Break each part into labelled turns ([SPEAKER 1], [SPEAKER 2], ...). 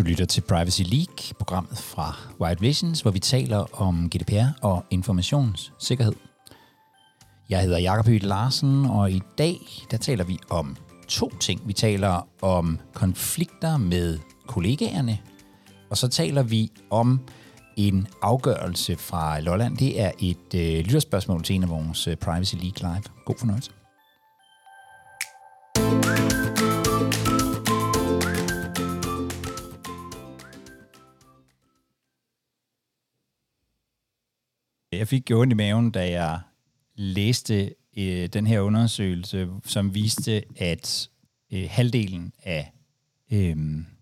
[SPEAKER 1] Du lytter til Privacy League, programmet fra White Visions, hvor vi taler om GDPR og informationssikkerhed. Jeg hedder Jakob Høgh Larsen, og i dag der taler vi om to ting. Vi taler om konflikter med kollegaerne, og så taler vi om en afgørelse fra Lolland. Det er et øh, lytterspørgsmål til en af vores øh, Privacy League Live. God fornøjelse. Jeg fik jo ondt i maven, da jeg læste øh, den her undersøgelse, som viste, at øh, halvdelen af øh,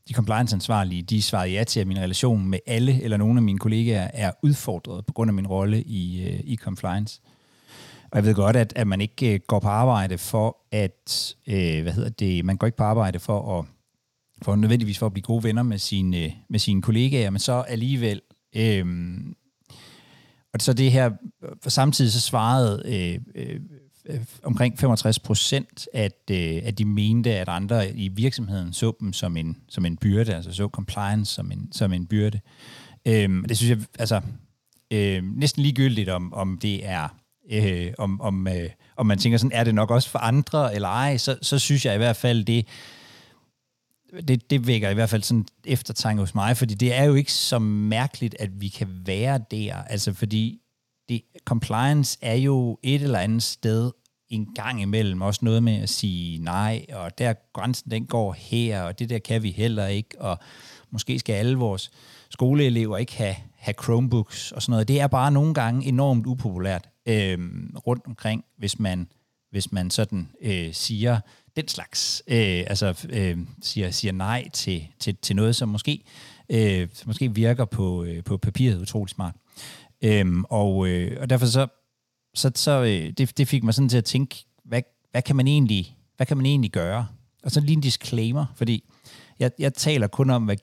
[SPEAKER 1] de compliance-ansvarlige, de svarede ja til, at min relation med alle eller nogle af mine kollegaer er udfordret på grund af min rolle i, øh, i compliance. Og jeg ved godt, at, at man ikke øh, går på arbejde for at, øh, hvad hedder det, man går ikke på arbejde for at, for nødvendigvis for at blive gode venner med sine, øh, med sine kollegaer, men så alligevel, øh, og så det her, for samtidig så svarede øh, øh, øh omkring 65 procent, at, øh, at de mente, at andre i virksomheden så dem som en, som en byrde, altså så compliance som en, som en byrde. Øh, det synes jeg, altså, øh, næsten ligegyldigt, om, om det er, øh, om, om, øh, om man tænker sådan, er det nok også for andre eller ej, så, så synes jeg i hvert fald, det, det, det vækker i hvert fald sådan eftertanke hos mig, fordi det er jo ikke så mærkeligt, at vi kan være der, altså fordi det, compliance er jo et eller andet sted en gang imellem, også noget med at sige nej, og der grænsen den går her, og det der kan vi heller ikke, og måske skal alle vores skoleelever ikke have, have Chromebooks og sådan noget. Det er bare nogle gange enormt upopulært øh, rundt omkring, hvis man, hvis man sådan øh, siger, den slags, øh, altså øh, siger, siger nej til, til, til noget, som måske, øh, som måske virker på, øh, på papiret utrolig smart. Øhm, og, øh, og derfor så, så, så øh, det, det fik mig sådan til at tænke, hvad, hvad, kan man egentlig, hvad kan man egentlig gøre? Og så lige en disclaimer, fordi jeg, jeg taler kun om, hvad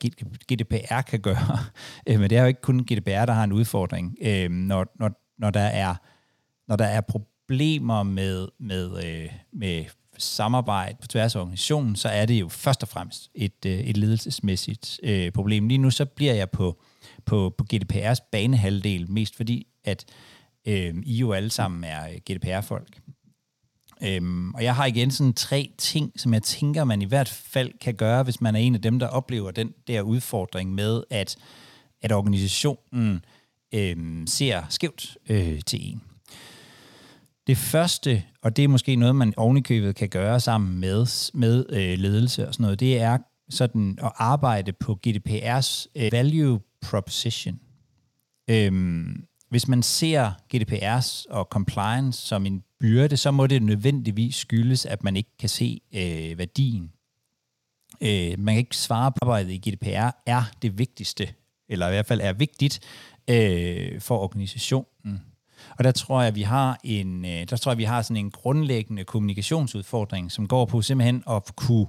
[SPEAKER 1] GDPR kan gøre, øh, men det er jo ikke kun GDPR, der har en udfordring. Øh, når, når, når, der er, når der er problemer med, med, øh, med samarbejde på tværs af organisationen, så er det jo først og fremmest et, øh, et ledelsesmæssigt øh, problem. Lige nu så bliver jeg på, på, på GDPR's banehalvdel, mest fordi, at øh, I jo alle sammen er GDPR-folk. Øhm, og jeg har igen sådan tre ting, som jeg tænker, man i hvert fald kan gøre, hvis man er en af dem, der oplever den der udfordring med, at, at organisationen øh, ser skævt øh, til en. Det første, og det er måske noget, man ovenikøbet kan gøre sammen med, med øh, ledelse og sådan noget, det er sådan at arbejde på GDPR's øh, value proposition. Øhm, hvis man ser GDPR's og compliance som en byrde, så må det nødvendigvis skyldes, at man ikke kan se øh, værdien. Øh, man kan ikke svare på arbejdet i GDPR er det vigtigste, eller i hvert fald er vigtigt øh, for organisationen. Og der tror jeg, vi har en, øh, der tror jeg, vi har sådan en grundlæggende kommunikationsudfordring, som går på simpelthen at kunne,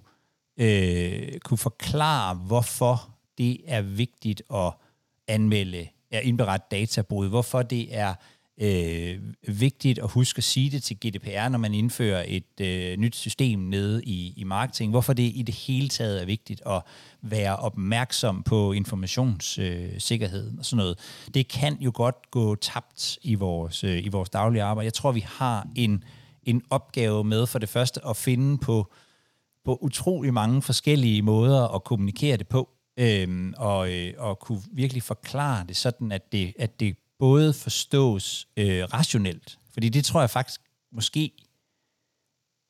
[SPEAKER 1] øh, kunne forklare, hvorfor det er vigtigt at anmelde, at indberette databrud, hvorfor det er øh, vigtigt at huske at sige det til GDPR, når man indfører et øh, nyt system nede i, i marketing. Hvorfor det i det hele taget er vigtigt at være opmærksom på informationssikkerhed øh, og sådan noget. Det kan jo godt gå tabt i vores, øh, i vores daglige arbejde. Jeg tror, vi har en, en opgave med for det første at finde på, på utrolig mange forskellige måder at kommunikere det på, Øhm, og, øh, og kunne virkelig forklare det sådan, at det, at det både forstås øh, rationelt, fordi det tror jeg faktisk måske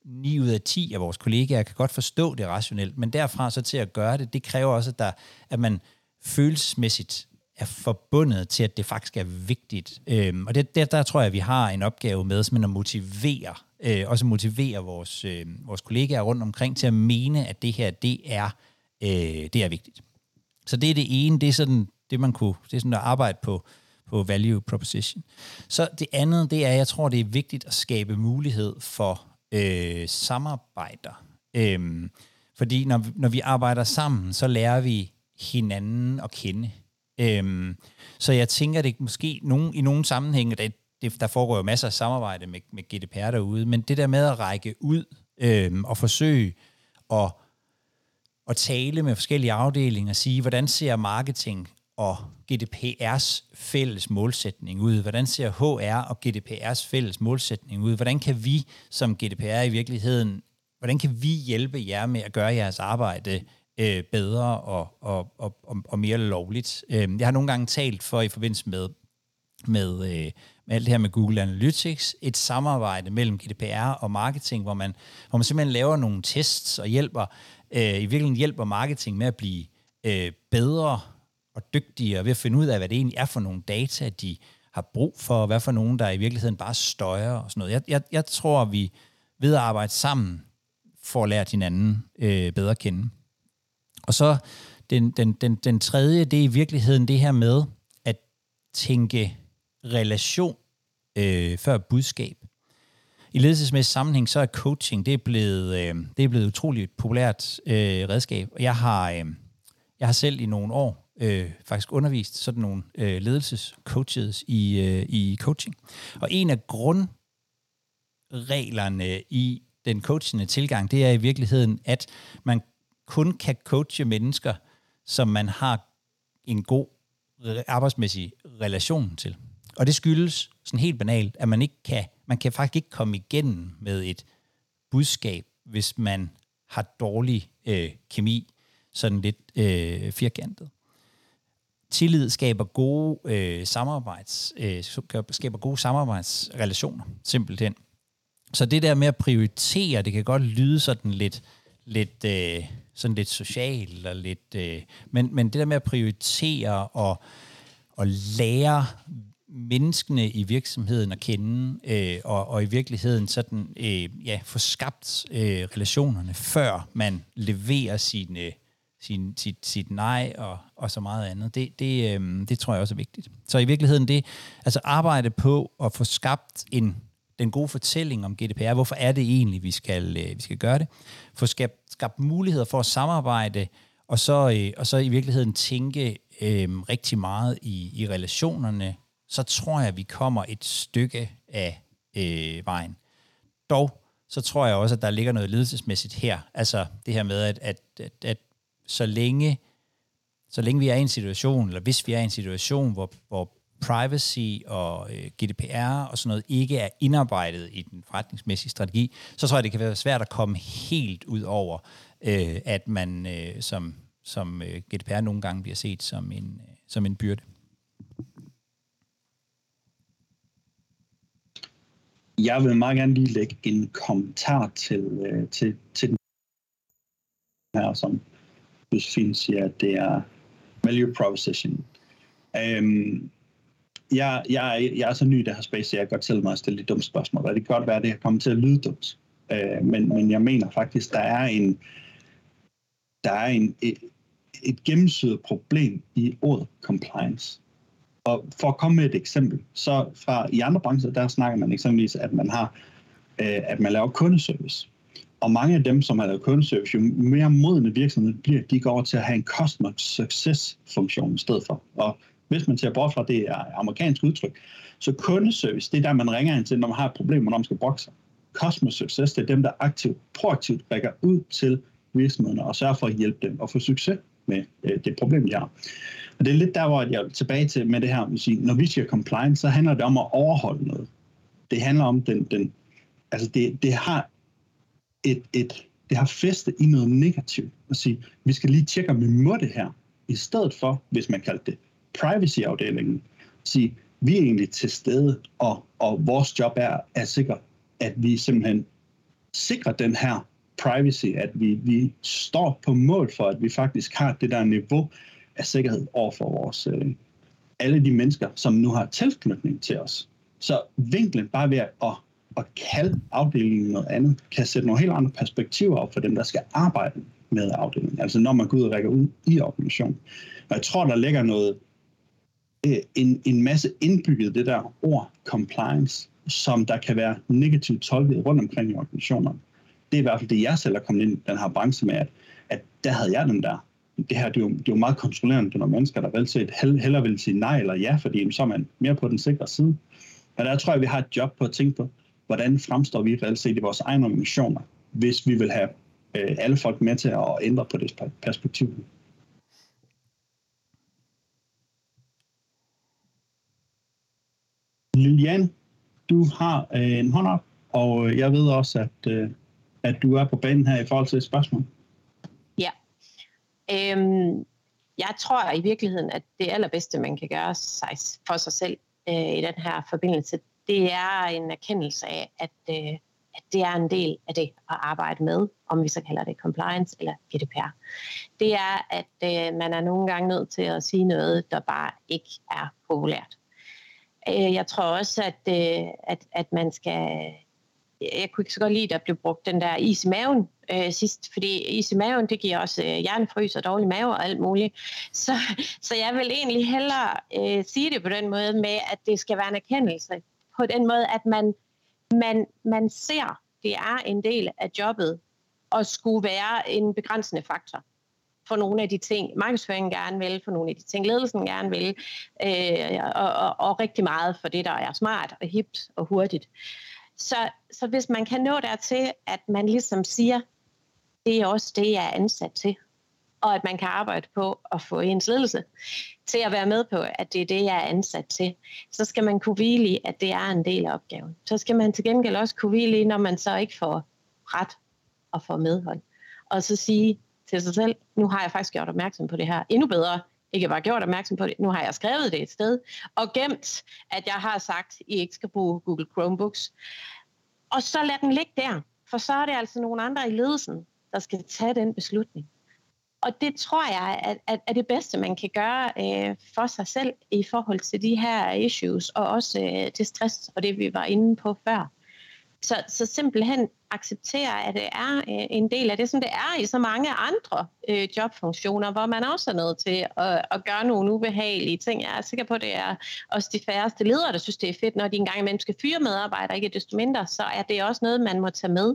[SPEAKER 1] 9 ud af 10 af vores kollegaer kan godt forstå det rationelt, men derfra så til at gøre det, det kræver også, at, der, at man følelsesmæssigt er forbundet til, at det faktisk er vigtigt. Øhm, og det, der, der tror jeg, at vi har en opgave med simpelthen at motivere, øh, også motivere vores, øh, vores kollegaer rundt omkring til at mene, at det her, det er, øh, det er vigtigt. Så det er det ene, det er sådan, det man kunne, det er sådan at arbejde på, på value proposition. Så det andet, det er, jeg tror, det er vigtigt at skabe mulighed for øh, samarbejder. Øhm, fordi når, når vi arbejder sammen, så lærer vi hinanden at kende. Øhm, så jeg tænker, det måske nogen, i nogle sammenhænge, det, det, der foregår jo masser af samarbejde med, med GDPR derude, men det der med at række ud øhm, og forsøge at at tale med forskellige afdelinger og sige, hvordan ser marketing og GDPR's fælles målsætning ud? Hvordan ser HR og GDPR's fælles målsætning ud? Hvordan kan vi som GDPR i virkeligheden, hvordan kan vi hjælpe jer med at gøre jeres arbejde øh, bedre og, og, og, og, og mere lovligt? Øh, jeg har nogle gange talt for i forbindelse med, med, øh, med alt det her med Google Analytics, et samarbejde mellem GDPR og marketing, hvor man, hvor man simpelthen laver nogle tests og hjælper, øh, i virkeligheden hjælper marketing med at blive øh, bedre og dygtigere ved at finde ud af, hvad det egentlig er for nogle data, de har brug for, og hvad for nogen, der i virkeligheden bare støjer og sådan noget. Jeg, jeg, jeg tror, vi ved at arbejde sammen får lært hinanden øh, bedre at kende. Og så den, den, den, den tredje, det er i virkeligheden det her med at tænke relation øh, før budskab. I ledelsesmæssig sammenhæng, så er coaching, det er blevet, øh, det er blevet et utroligt populært øh, redskab. Jeg har, øh, jeg har selv i nogle år øh, faktisk undervist sådan nogle øh, ledelsescoaches i, øh, i coaching. Og en af grundreglerne i den coachende tilgang, det er i virkeligheden, at man kun kan coache mennesker, som man har en god arbejdsmæssig relation til. Og det skyldes sådan helt banalt, at man ikke kan, man kan faktisk ikke komme igennem med et budskab, hvis man har dårlig øh, kemi, sådan lidt øh, firkantet. Tillid skaber gode øh, samarbejds, øh, skaber gode samarbejdsrelationer, simpelthen. Så det der med at prioritere, det kan godt lyde sådan lidt, lidt, øh, sådan lidt socialt, og lidt, øh, men, men det der med at prioritere og, og lære menneskene i virksomheden at kende, øh, og, og i virkeligheden sådan, øh, ja, få skabt øh, relationerne, før man leverer sine, sin, sit, sit nej og, og så meget andet. Det, det, øh, det tror jeg også er vigtigt. Så i virkeligheden det, altså arbejde på at få skabt en, den gode fortælling om GDPR. Hvorfor er det egentlig, vi skal, øh, vi skal gøre det? Få skabt, skabt muligheder for at samarbejde, og så, øh, og så i virkeligheden tænke øh, rigtig meget i, i relationerne så tror jeg, vi kommer et stykke af øh, vejen. Dog, så tror jeg også, at der ligger noget ledelsesmæssigt her. Altså det her med, at, at, at, at så længe så længe vi er i en situation, eller hvis vi er i en situation, hvor, hvor privacy og øh, GDPR og sådan noget ikke er indarbejdet i den forretningsmæssige strategi, så tror jeg, det kan være svært at komme helt ud over, øh, at man øh, som, som øh, GDPR nogle gange bliver set som en, øh, som en byrde.
[SPEAKER 2] Jeg vil meget gerne lige lægge en kommentar til, øh, til, til den her, som Josefine siger, at det er value proposition. Øhm, jeg, jeg, jeg er så ny i det her space, så jeg kan godt selv mig at stille de dumme spørgsmål, og det kan godt være, at det har kommet til at lyde dumt. Øh, men, men jeg mener faktisk, der er en der er en, et, et gennemsyret problem i ordet compliance. Og for at komme med et eksempel, så fra i andre brancher, der snakker man eksempelvis, at man har, øh, at man laver kundeservice. Og mange af dem, som har lavet kundeservice, jo mere modne virksomheder bliver, de går over til at have en customer success funktion i stedet for. Og hvis man ser bort fra, det er amerikansk udtryk, så kundeservice, det er der, man ringer ind til, når man har et problem, når man skal brokke sig. Customer success, det er dem, der aktivt, proaktivt rækker ud til virksomhederne og sørger for at hjælpe dem og få succes med øh, det problem, de har. Og det er lidt der, hvor jeg er tilbage til med det her, at sige, når vi siger compliance, så handler det om at overholde noget. Det handler om den, den altså det, det har et, et, det har festet i noget negativt. At sige, vi skal lige tjekke, om vi må det her. I stedet for, hvis man kalder det privacy-afdelingen, sige, vi er egentlig til stede, og, og vores job er at sikre, at vi simpelthen sikrer den her privacy, at vi, vi står på mål for, at vi faktisk har det der niveau af sikkerhed over for vores, øh, alle de mennesker, som nu har tilknytning til os. Så vinklen bare ved at, at kalde afdelingen noget andet, kan sætte nogle helt andre perspektiver op for dem, der skal arbejde med afdelingen. Altså når man går ud og rækker ud i organisationen. Og jeg tror, der ligger noget, øh, en, en masse indbygget det der ord compliance, som der kan være negativt tolket rundt omkring i organisationerne. Det er i hvert fald det, jeg selv er kommet ind i den her branche med, at, at der havde jeg den der det her det er, jo, det er jo meget kontrollerende, når mennesker, der vel set hellere vil sige nej eller ja, fordi så er man mere på den sikre side. Og der tror jeg, vi har et job på at tænke på, hvordan fremstår vi reelt set i vores egne organisationer, hvis vi vil have øh, alle folk med til at ændre på det perspektiv. Lilian, du har øh, en hånd op, og øh, jeg ved også, at, øh, at du er på banen her i forhold til et spørgsmål.
[SPEAKER 3] Ja. Øhm, jeg tror i virkeligheden, at det allerbedste, man kan gøre sig for sig selv øh, i den her forbindelse, det er en erkendelse af, at, øh, at det er en del af det at arbejde med, om vi så kalder det compliance eller GDPR. Det er, at øh, man er nogle gange nødt til at sige noget, der bare ikke er populært. Øh, jeg tror også, at, øh, at, at man skal jeg kunne ikke så godt lide, at der blev brugt den der is i maven øh, sidst, fordi is i maven, det giver også øh, hjernefrys og dårlig mave og alt muligt. Så, så jeg vil egentlig hellere øh, sige det på den måde med, at det skal være en erkendelse. På den måde, at man, man, man ser, det er en del af jobbet, og skulle være en begrænsende faktor for nogle af de ting, markedsføringen gerne vil, for nogle af de ting, ledelsen gerne vil, øh, og, og, og rigtig meget for det, der er smart og hipt og hurtigt. Så, så hvis man kan nå dertil, at man ligesom siger, det er også det, jeg er ansat til, og at man kan arbejde på at få ens ledelse til at være med på, at det er det, jeg er ansat til, så skal man kunne hvile i, at det er en del af opgaven. Så skal man til gengæld også kunne hvile i, når man så ikke får ret og får medhold. Og så sige til sig selv, nu har jeg faktisk gjort opmærksom på det her endnu bedre, ikke bare gjort opmærksom på det, nu har jeg skrevet det et sted, og gemt, at jeg har sagt, at I ikke skal bruge Google Chromebooks. Og så lad den ligge der, for så er det altså nogle andre i ledelsen, der skal tage den beslutning. Og det tror jeg at, at, er det bedste, man kan gøre øh, for sig selv i forhold til de her issues, og også øh, til stress og det, vi var inde på før. Så, så simpelthen acceptere, at det er øh, en del af det, som det er i så mange andre øh, jobfunktioner, hvor man også er nødt til at, at gøre nogle ubehagelige ting. Jeg er sikker på, at det er også de færreste ledere, der synes, det er fedt, når de engang imellem skal fyre medarbejdere, ikke desto mindre, så er det også noget, man må tage med.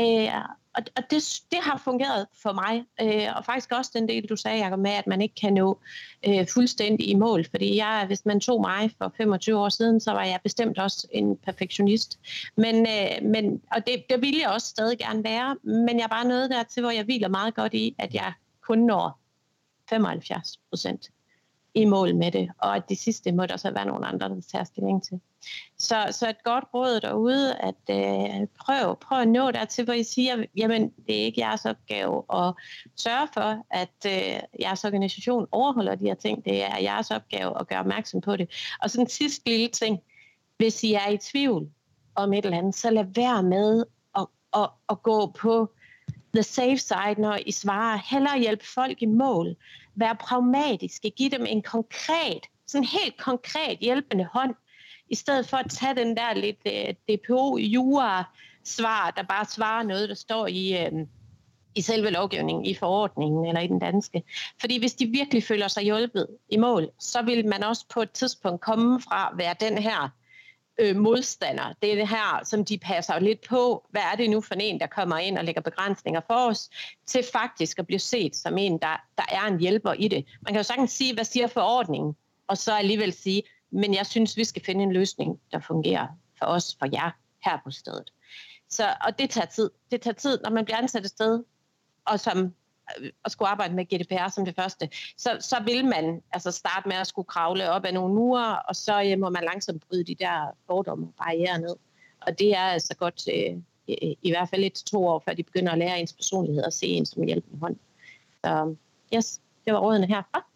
[SPEAKER 3] Øh, og, og det, det har fungeret for mig, øh, og faktisk også den del, du sagde, Jacob, med, at man ikke kan nå øh, fuldstændig i mål, fordi jeg, hvis man tog mig for 25 år siden, så var jeg bestemt også en perfektionist. Men, øh, men, og det, det ville jeg også stadig gerne være, men jeg er bare nået dertil, hvor jeg hviler meget godt i, at jeg kun når 75 procent i mål med det, og at det sidste må der så være nogle andre, der tager stilling til. Så, så et godt råd derude, at øh, prøv, prøv at nå dertil, hvor I siger, jamen det er ikke jeres opgave at sørge for, at øh, jeres organisation overholder de her ting. Det er jeres opgave at gøre opmærksom på det. Og så en sidste lille ting, hvis I er i tvivl om et eller andet, så lad være med at, at, at gå på the safe side, når I svarer. Heller hjælpe folk i mål. Vær pragmatiske. Giv dem en konkret, sådan helt konkret hjælpende hånd, i stedet for at tage den der lidt øh, DPO-jura-svar, der bare svarer noget, der står i, øh, i selve lovgivningen, i forordningen eller i den danske. Fordi hvis de virkelig føler sig hjulpet i mål, så vil man også på et tidspunkt komme fra at være den her øh, modstander. Det er det her, som de passer lidt på. Hvad er det nu for en, der kommer ind og lægger begrænsninger for os, til faktisk at blive set som en, der, der er en hjælper i det. Man kan jo sagtens sige, hvad siger forordningen, og så alligevel sige, men jeg synes, vi skal finde en løsning, der fungerer for os, for jer her på stedet. Så, og det tager tid. Det tager tid, når man bliver ansat et sted, og som øh, at skulle arbejde med GDPR som det første, så, så vil man altså starte med at skulle kravle op ad nogle mure, og så ja, må man langsomt bryde de der fordomme og barriere ned. Og det er altså godt øh, i, i hvert fald et til to år, før de begynder at lære ens personlighed og se en som hjælpende hånd. Så yes, det var rådene herfra.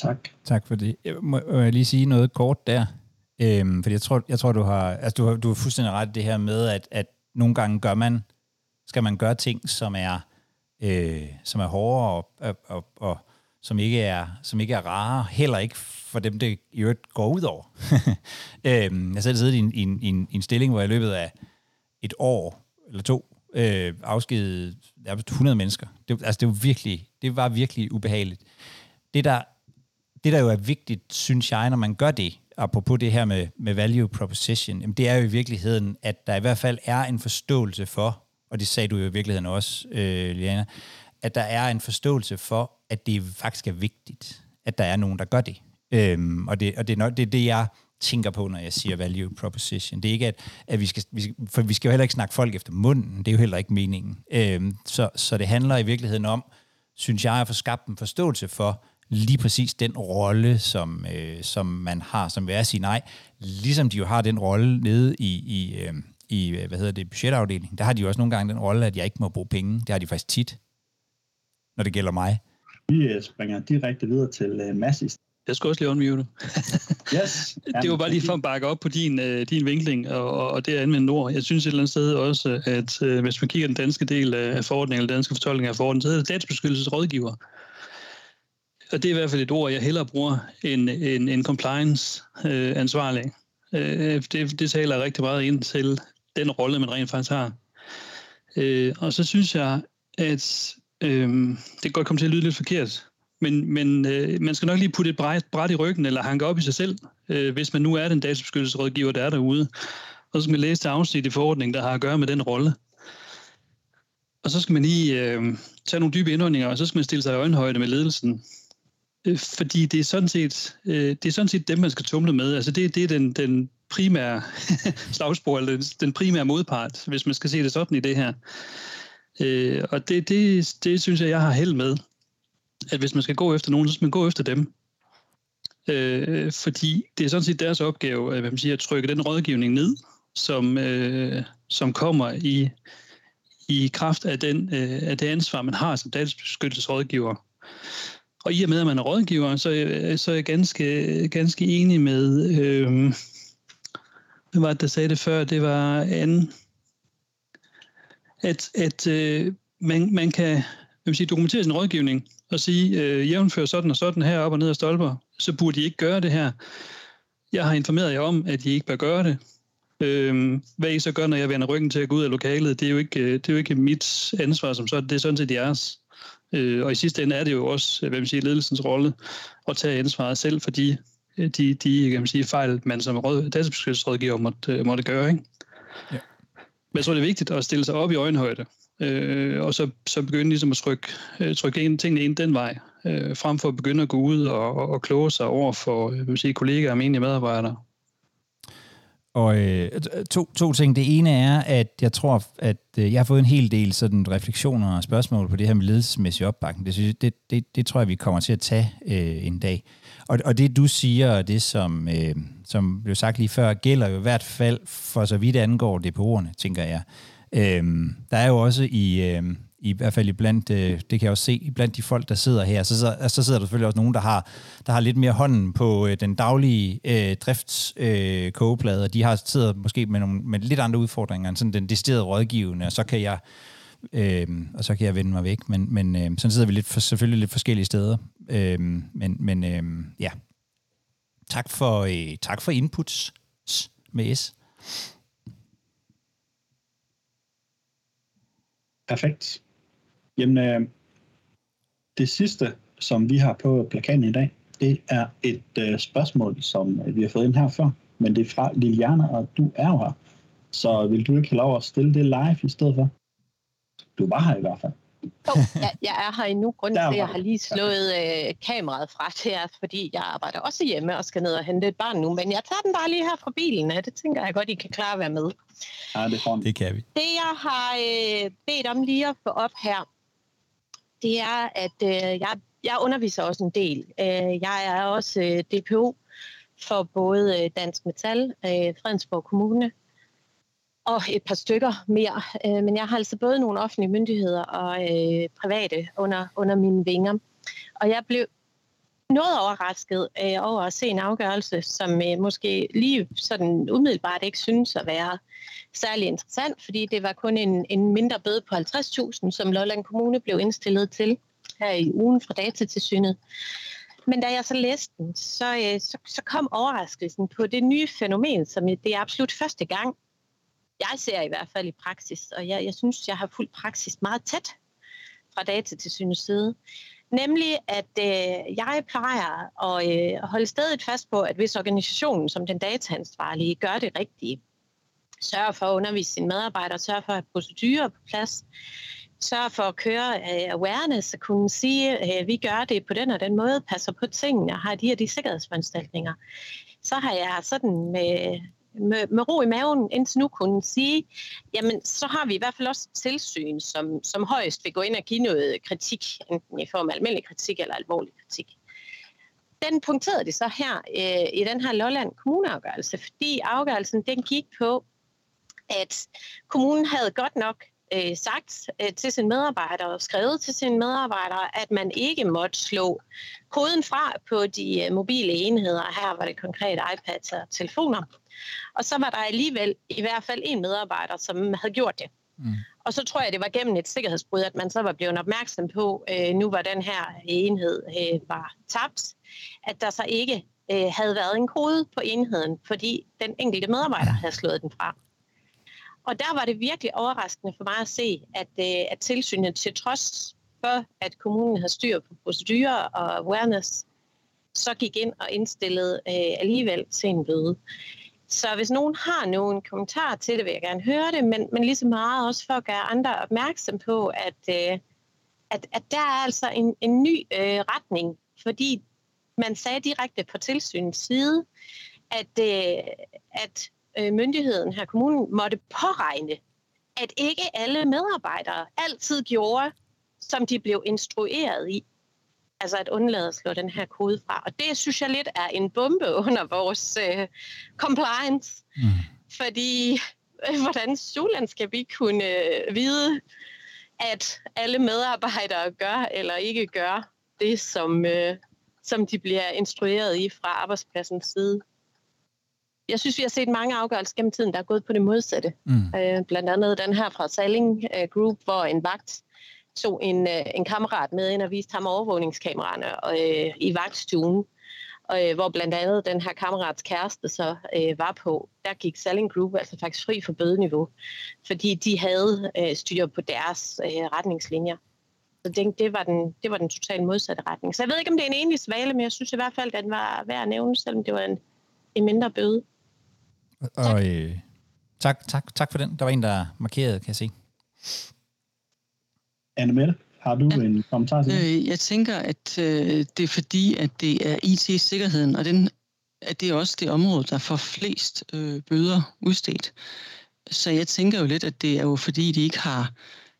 [SPEAKER 2] Tak.
[SPEAKER 1] Tak for det. Jeg må, må jeg lige sige noget kort der? Øhm, fordi jeg tror, jeg tror du har, altså du har, du har fuldstændig ret i det her med, at, at nogle gange gør man skal man gøre ting, som er, øh, som er hårdere og, og, og, og som ikke er, som ikke er rare, heller ikke for dem, det i øvrigt går ud over. øhm, jeg selv siddet i en, i, en, i, en, i en stilling, hvor jeg i løbet af et år eller to øh, afskedede 100 mennesker. Det, altså, det, var virkelig, det var virkelig ubehageligt. Det der, det, der jo er vigtigt, synes jeg, når man gør det, apropos det her med, med value proposition, jamen det er jo i virkeligheden, at der i hvert fald er en forståelse for, og det sagde du jo i virkeligheden også, øh, Liana, at der er en forståelse for, at det faktisk er vigtigt, at der er nogen, der gør det. Øhm, og det, og det, er, det er det, jeg tænker på, når jeg siger value proposition. Det er ikke, at, at vi, skal, vi skal, for vi skal jo heller ikke snakke folk efter munden. Det er jo heller ikke meningen. Øhm, så, så det handler i virkeligheden om, synes jeg, at få skabt en forståelse for lige præcis den rolle, som, øh, som man har, som vil at sige nej. Ligesom de jo har den rolle nede i, i, øh, i hvad hedder det, budgetafdelingen. Der har de jo også nogle gange den rolle, at jeg ikke må bruge penge. Det har de faktisk tit, når det gælder mig.
[SPEAKER 2] Vi øh, springer direkte videre til uh, Massis.
[SPEAKER 4] Jeg skal også lige unmute.
[SPEAKER 2] yes.
[SPEAKER 4] det var bare lige for at bakke op på din, uh, din vinkling og, og det at anvende ord. Jeg synes et eller andet sted også, at uh, hvis man kigger den danske del af forordningen, eller den danske fortolkning af forordningen, så hedder det databeskyttelsesrådgiver. Og det er i hvert fald et ord, jeg hellere bruger end en, en compliance-ansvarlig. Øh, uh, øh, det, det taler rigtig meget ind til den rolle, man rent faktisk har. Øh, og så synes jeg, at øh, det kan godt komme til at lyde lidt forkert, men, men øh, man skal nok lige putte et bræt, bræt i ryggen, eller hanke op i sig selv, øh, hvis man nu er den databeskyttelsesrådgiver, der er derude. Og så skal man læse det afsnit i forordningen, der har at gøre med den rolle. Og så skal man lige øh, tage nogle dybe indåndinger, og så skal man stille sig i øjenhøjde med ledelsen. Øh, fordi det er, sådan set, øh, det er sådan set dem, man skal tumle med. Altså det, det er den, den primære slagspor, eller den primære modpart, hvis man skal se det sådan i det her. Øh, og det, det, det synes jeg, jeg har held med at hvis man skal gå efter nogen, så skal man gå efter dem. Øh, fordi det er sådan set deres opgave at, hvad man siger, at trykke den rådgivning ned, som, øh, som kommer i, i kraft af, den, øh, af det ansvar, man har som databeskyttelsesrådgiver. Og i og med, at man er rådgiver, så, øh, så er jeg ganske, ganske enig med, øh, hvad var det, der sagde det før? Det var Anne, at, at øh, man, man kan vil sige, dokumentere sin rådgivning og sige, øh, jævnfør sådan og sådan her op og ned af stolper, så burde I ikke gøre det her. Jeg har informeret jer om, at I ikke bør gøre det. Øh, hvad I så gør, når jeg vender ryggen til at gå ud af lokalet, det er jo ikke, øh, det er jo ikke mit ansvar som sådan, det er sådan set jeres. Øh, og i sidste ende er det jo også, hvad man siger, ledelsens rolle at tage ansvaret selv for de, de, de kan man sige, fejl, man som råd, databeskyttelsesrådgiver måtte, øh, måtte gøre. Ikke? Ja. Men jeg tror, det er vigtigt at stille sig op i øjenhøjde øh, og så, så begynde ligesom at trykke, øh, trykke en, tingene ind den vej, øh, frem for at begynde at gå ud og, og, og kloge sig over for øh, vil sige, kollegaer og menige medarbejdere.
[SPEAKER 1] Og øh, to, to ting. Det ene er, at jeg tror, at øh, jeg har fået en hel del sådan refleksioner og spørgsmål på det her med ledelsesmæssig opbakning. Det, synes, det, det, det tror jeg, vi kommer til at tage øh, en dag. Og, og det du siger, og det som, øh, som blev sagt lige før, gælder jo i hvert fald for så vidt angår DPO'erne, tænker jeg. Øh, der er jo også i, øh, i hvert fald blandt, øh, det kan jeg også se, blandt de folk, der sidder her, så, så, så sidder der selvfølgelig også nogen, der har, der har lidt mere hånden på øh, den daglige øh, driftskogeplade, øh, og de har sidder måske med, nogle, med lidt andre udfordringer end sådan den desterede rådgivende, og så kan jeg øh, og så kan jeg vende mig væk, men, men øh, sådan sidder vi lidt for, selvfølgelig lidt forskellige steder. Øh, men men øh, ja, tak for, øh, tak for inputs med S.
[SPEAKER 2] Perfekt. Jamen, øh, det sidste, som vi har på plakaten i dag, det er et øh, spørgsmål, som øh, vi har fået ind her før, men det er fra Liliana, og du er jo her. Så vil du ikke have lov at stille det live i stedet for? Du var her i hvert fald.
[SPEAKER 3] Jo, jeg, jeg er her endnu. Grunden til, at jeg har lige slået øh, kameraet fra til jer, fordi jeg arbejder også hjemme og skal ned og hente et barn nu. Men jeg tager den bare lige her fra bilen, og det tænker jeg godt, I kan klare at være med.
[SPEAKER 2] Ja, det,
[SPEAKER 1] det kan vi.
[SPEAKER 3] Det, jeg har øh, bedt om lige at få op her, det er, at øh, jeg, jeg underviser også en del. Øh, jeg er også øh, DPO for både øh, Dansk Metal, øh, Fredensborg Kommune og et par stykker mere. Øh, men jeg har altså både nogle offentlige myndigheder og øh, private under, under mine vinger. Og jeg blev noget overrasket øh, over at se en afgørelse, som øh, måske lige sådan umiddelbart ikke synes at være særlig interessant, fordi det var kun en, en mindre bøde på 50.000, som Lolland Kommune blev indstillet til her i ugen fra datatilsynet. Men da jeg så læste den, så, øh, så, så kom overraskelsen på det nye fænomen, som det er absolut første gang, jeg ser i hvert fald i praksis, og jeg, jeg synes, jeg har fulgt praksis meget tæt fra datatilsynets side. Nemlig, at øh, jeg plejer at øh, holde stedet fast på, at hvis organisationen som den dataansvarlige gør det rigtige, sørge for at undervise sine medarbejdere, sørge for at have procedurer på plads, sørge for at køre øh, awareness og kunne sige, at vi gør det på den og den måde, passer på tingene og har de her de sikkerhedsforanstaltninger, så har jeg sådan med, med, med ro i maven indtil nu kunne sige, jamen så har vi i hvert fald også tilsyn, som, som højst vil gå ind og give noget kritik, enten i form af almindelig kritik eller alvorlig kritik. Den punkterede de så her øh, i den her Lolland kommuneafgørelse, fordi afgørelsen den gik på, at kommunen havde godt nok øh, sagt øh, til sine medarbejdere og skrevet til sine medarbejdere, at man ikke måtte slå koden fra på de øh, mobile enheder. Her var det konkret iPads og telefoner. Og så var der alligevel i hvert fald en medarbejder, som havde gjort det. Mm. Og så tror jeg, det var gennem et sikkerhedsbrud, at man så var blevet opmærksom på, øh, nu var den her enhed øh, var tabt, at der så ikke øh, havde været en kode på enheden, fordi den enkelte medarbejder havde slået den fra. Og der var det virkelig overraskende for mig at se, at, øh, at tilsynet til trods for, at kommunen havde styr på procedurer og awareness, så gik ind og indstillede øh, alligevel til en bøde. Så hvis nogen har nogen kommentarer til det, vil jeg gerne høre det, men, men lige så meget også for at gøre andre opmærksom på, at, øh, at, at der er altså en, en ny øh, retning, fordi man sagde direkte på tilsynets side, at, øh, at øh, myndigheden her, kommunen, måtte påregne, at ikke alle medarbejdere altid gjorde, som de blev instrueret i. Altså at undlade at slå den her kode fra. Og det synes jeg lidt er en bombe under vores øh, compliance. Mm. Fordi øh, hvordan Suland skal vi kunne øh, vide, at alle medarbejdere gør eller ikke gør det, som, øh, som de bliver instrueret i fra arbejdspladsens side jeg synes, vi har set mange afgørelser gennem tiden, der er gået på det modsatte. Mm. Øh, blandt andet den her fra Saling uh, Group, hvor en vagt tog en, uh, en kammerat med ind og viste ham overvågningskameraerne uh, i vagtstuen, uh, hvor blandt andet den her kammerats kæreste så uh, var på. Der gik Saling Group altså faktisk fri for bødeniveau, fordi de havde uh, styr på deres uh, retningslinjer. Så det, det, var den, det var den totalt modsatte retning. Så jeg ved ikke, om det er en enlig svale, men jeg synes i hvert fald, at den var værd at nævne, selvom det var en, en mindre bøde.
[SPEAKER 1] Og øh, tak, tak, tak for den. Der var en, der markerede, kan jeg se.
[SPEAKER 2] Anne Mette, har du ja. en kommentar til
[SPEAKER 5] det? Øh, jeg tænker, at øh, det er fordi, at det er IT-sikkerheden, og den, at det er også det område, der får flest øh, bøder udstedt. Så jeg tænker jo lidt, at det er jo fordi, de ikke har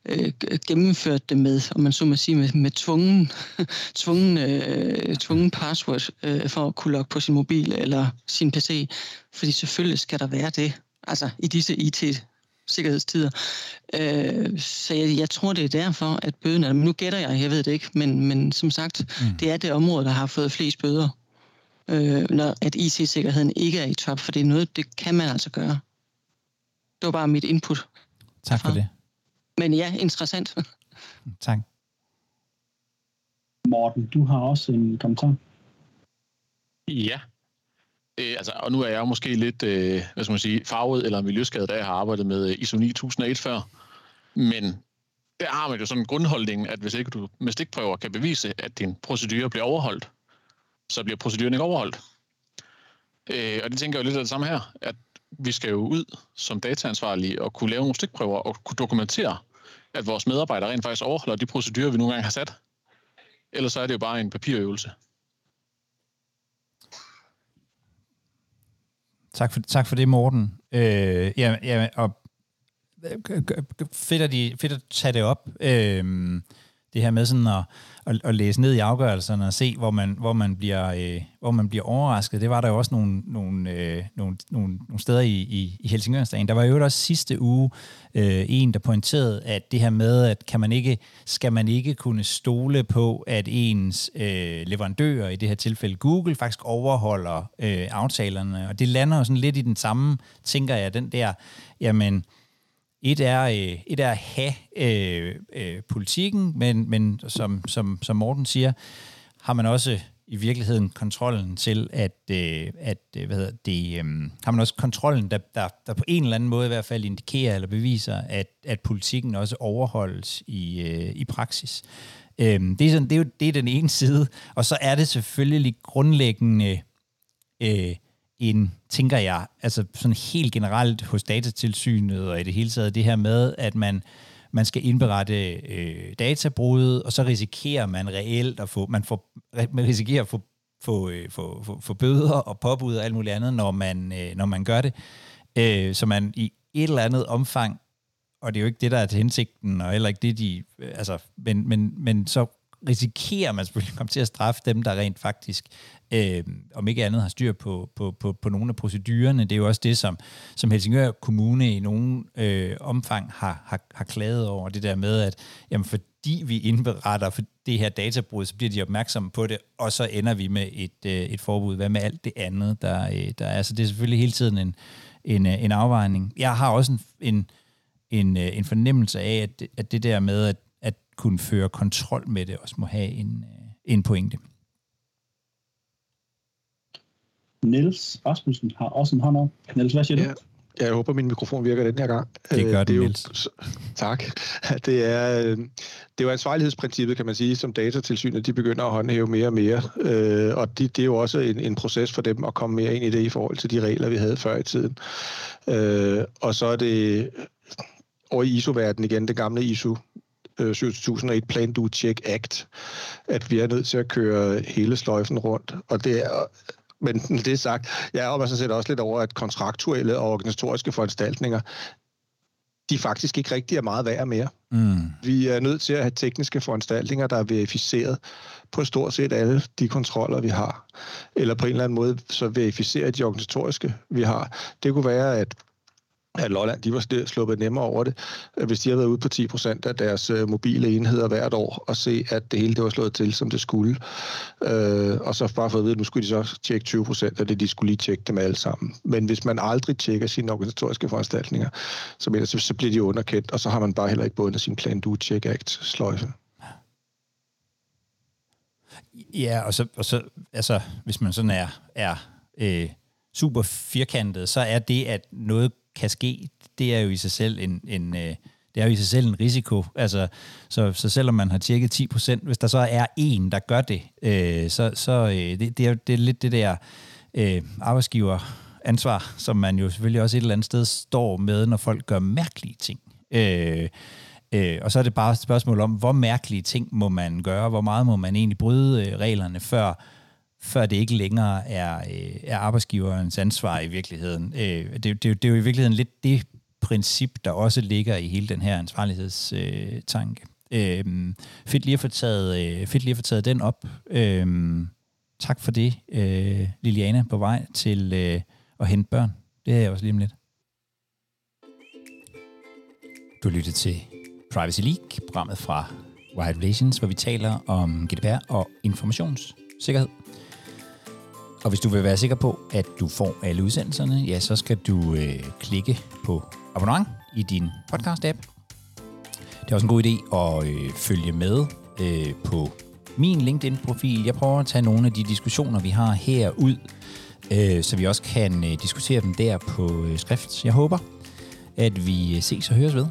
[SPEAKER 5] øh, gennemført det med, om man så må sige, med, med tvungen, tvungen, øh, tvungen password øh, for at kunne logge på sin mobil eller sin PC. Fordi selvfølgelig skal der være det, altså i disse IT sikkerhedstider. Øh, så jeg, jeg tror, det er derfor, at bøden er... Nu gætter jeg, jeg ved det ikke, men, men som sagt, mm. det er det område, der har fået flest bøder, øh, når at IT-sikkerheden ikke er i top, for det er noget, det kan man altså gøre. Det var bare mit input.
[SPEAKER 1] Tak for det.
[SPEAKER 5] Men ja, interessant.
[SPEAKER 1] tak.
[SPEAKER 2] Morten, du har også en kommentar.
[SPEAKER 6] Ja. Øh, altså, og nu er jeg jo måske lidt øh, hvad skal man sige, farvet eller miljøskadet, da jeg har arbejdet med ISO 9001 før. Men der har man jo sådan en grundholdning, at hvis ikke du med stikprøver kan bevise, at din procedure bliver overholdt, så bliver proceduren ikke overholdt. Øh, og det tænker jeg jo lidt af det samme her, at vi skal jo ud som dataansvarlige og kunne lave nogle stikprøver og kunne dokumentere, at vores medarbejdere rent faktisk overholder de procedurer, vi nogle gange har sat. Ellers så er det jo bare en papirøvelse.
[SPEAKER 1] Tak for, tak for det, Morten. Øh, ja, ja, og øh, fedt at, de, fedt at tage det op. Øh, det her med sådan at, at, at læse ned i afgørelserne og se, hvor man, hvor man, bliver, øh, hvor man bliver overrasket. Det var der jo også nogle, nogle, øh, nogle, nogle, nogle steder i, i, i Helsingørsdagen. Der var jo også sidste uge øh, en, der pointerede, at det her med, at kan man ikke, skal man ikke kunne stole på, at ens øh, leverandører, i det her tilfælde Google, faktisk overholder øh, aftalerne. Og det lander jo sådan lidt i den samme, tænker jeg, den der, jamen, et er, øh, et er at have øh, øh, politikken, men, men som, som, som Morten siger, har man også i virkeligheden kontrollen til, at, øh, at øh, hvad hedder det, øh, har man også kontrollen, der, der, der på en eller anden måde i hvert fald indikerer eller beviser, at, at politikken også overholdes i, øh, i praksis. Øh, det, er sådan, det, er jo, det er den ene side, og så er det selvfølgelig grundlæggende øh, en, tænker jeg, altså sådan helt generelt hos datatilsynet og i det hele taget det her med, at man, man skal indberette øh, databrud, og så risikerer man reelt at få, man, får, man risikerer at få få, øh, få, få, få bøder og påbud og alt muligt andet, når man, øh, når man gør det. Øh, så man i et eller andet omfang, og det er jo ikke det, der er til hensigten, og heller ikke det, de... Øh, altså, men, men, men så risikerer man selvfølgelig at komme til at straffe dem, der rent faktisk, øh, om ikke andet, har styr på, på, på, på nogle af procedurerne. Det er jo også det, som, som Helsingør Kommune i nogen øh, omfang har, har, har klaget over. Det der med, at jamen, fordi vi indberetter for det her databrud, så bliver de opmærksomme på det, og så ender vi med et, øh, et forbud. Hvad med alt det andet, der, øh, der er? Så det er selvfølgelig hele tiden en, en, øh, en afvejning. Jeg har også en, en, en, øh, en fornemmelse af, at, at det der med, at kunne føre kontrol med det, også må have en, øh, en pointe.
[SPEAKER 2] Niels Rasmussen har også en hånd op. Niels, hvad siger ja. du?
[SPEAKER 7] Jeg håber, min mikrofon virker den her gang.
[SPEAKER 1] Det gør øh, det, Niels.
[SPEAKER 7] Tak. Det er, øh, det er jo ansvarlighedsprincippet, kan man sige, som datatilsynet de begynder at håndhæve mere og mere. Og det, det er jo også en, en proces for dem at komme mere ind i det i forhold til de regler, vi havde før i tiden. Og så er det over i ISO-verdenen igen, det gamle ISO 7001 Plan Do Check Act, at vi er nødt til at køre hele sløjfen rundt. Og det er, men det er sagt, jeg er jo set også lidt over, at kontraktuelle og organisatoriske foranstaltninger, de faktisk ikke rigtig er meget værd mere. Mm. Vi er nødt til at have tekniske foranstaltninger, der er verificeret på stort set alle de kontroller, vi har. Eller på en eller anden måde så verificere de organisatoriske, vi har. Det kunne være, at at Lolland de var sluppet nemmere over det, øh, hvis de havde været ude på 10 procent af deres øh, mobile enheder hvert år, og se, at det hele det var slået til, som det skulle. Øh, og så bare for at vide, at nu skulle de så tjekke 20 procent af det, de skulle lige tjekke dem alle sammen. Men hvis man aldrig tjekker sine organisatoriske foranstaltninger, så, mener, så, så bliver de underkendt, og så har man bare heller ikke bundet sin plan do check act sløjfe.
[SPEAKER 1] Ja, og så, og så altså, hvis man sådan er, er øh, super firkantet, så er det, at noget kan ske, det er jo i sig selv en, en øh, det er jo i sig selv en risiko. Altså, så, så selvom man har tjekket 10%, hvis der så er en, der gør det, øh, så, så øh, det, det, er, det er lidt det der øh, arbejdsgiver ansvar, som man jo selvfølgelig også et eller andet sted står med, når folk gør mærkelige ting. Øh, øh, og så er det bare et spørgsmål om, hvor mærkelige ting må man gøre, hvor meget må man egentlig bryde øh, reglerne, før før det ikke længere er, øh, er arbejdsgiverens ansvar i virkeligheden. Øh, det, det, det er jo i virkeligheden lidt det princip, der også ligger i hele den her ansvarlighedstanke. Øh, fedt, lige at få taget, øh, fedt lige at få taget den op. Øh, tak for det, øh, Liliana, på vej til øh, at hente børn. Det er jeg også lige om lidt. Du lytter til Privacy League, programmet fra Wired Relations, hvor vi taler om GDPR og informationssikkerhed. Og hvis du vil være sikker på, at du får alle udsendelserne, ja, så skal du øh, klikke på abonnement i din podcast-app. Det er også en god idé at øh, følge med øh, på min LinkedIn-profil. Jeg prøver at tage nogle af de diskussioner, vi har her ud, øh, så vi også kan øh, diskutere dem der på øh, skrift. Jeg håber, at vi øh, ses og høres ved.